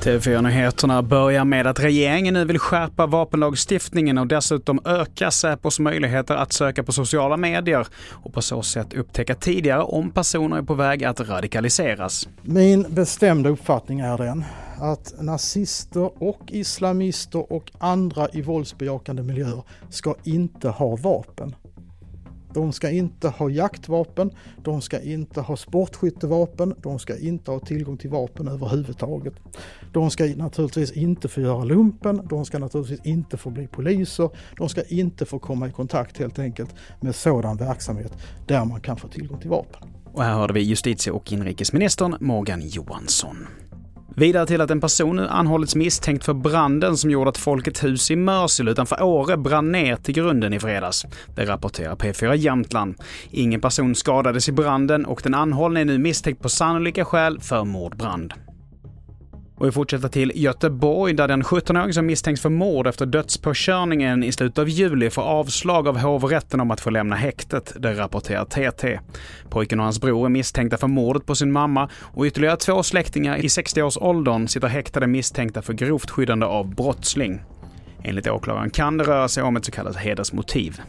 TV4-nyheterna börjar med att regeringen nu vill skärpa vapenlagstiftningen och dessutom öka Säpos möjligheter att söka på sociala medier och på så sätt upptäcka tidigare om personer är på väg att radikaliseras. Min bestämda uppfattning är den att nazister och islamister och andra i våldsbejakande miljöer ska inte ha vapen. De ska inte ha jaktvapen, de ska inte ha sportskyttevapen, de ska inte ha tillgång till vapen överhuvudtaget. De ska naturligtvis inte få göra lumpen, de ska naturligtvis inte få bli poliser, de ska inte få komma i kontakt helt enkelt med sådan verksamhet där man kan få tillgång till vapen. Och här hörde vi justitie och inrikesministern Morgan Johansson. Vidare till att en person nu anhållits misstänkt för branden som gjorde att Folkets hus i Mörsil utanför Åre brann ner till grunden i fredags. Det rapporterar P4 Jämtland. Ingen person skadades i branden och den anhållne är nu misstänkt på sannolika skäl för mordbrand. Och vi fortsätter till Göteborg där den 17-åring som misstänks för mord efter dödspåkörningen i slutet av juli får avslag av hovrätten om att få lämna häktet, det rapporterar TT. Pojken och hans bror är misstänkta för mordet på sin mamma och ytterligare två släktingar i 60-årsåldern sitter häktade misstänkta för grovt skyddande av brottsling. Enligt åklagaren kan det röra sig om ett så kallat hedersmotiv.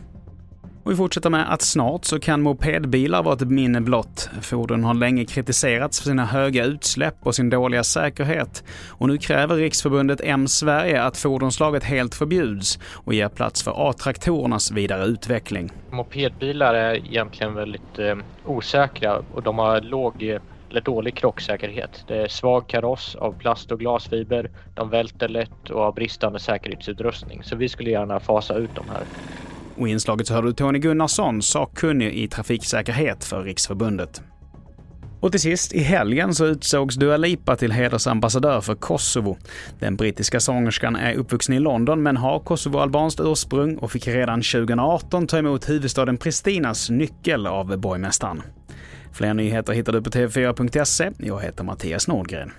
Och vi fortsätter med att snart så kan mopedbilar vara ett minne blott. Fordon har länge kritiserats för sina höga utsläpp och sin dåliga säkerhet. Och nu kräver Riksförbundet M Sverige att fordonslaget helt förbjuds och ger plats för A-traktorernas vidare utveckling. Mopedbilar är egentligen väldigt eh, osäkra och de har låg eller dålig krocksäkerhet. Det är svag kaross av plast och glasfiber, de välter lätt och har bristande säkerhetsutrustning. Så vi skulle gärna fasa ut de här. Och i inslaget så hörde du Tony Gunnarsson, sakkunnig i trafiksäkerhet för Riksförbundet. Och till sist, i helgen så utsågs Dua Lipa till hedersambassadör för Kosovo. Den brittiska sångerskan är uppvuxen i London men har kosovoalbanskt ursprung och fick redan 2018 ta emot huvudstaden Pristinas nyckel av borgmästaren. Fler nyheter hittar du på tv4.se. Jag heter Mattias Nordgren.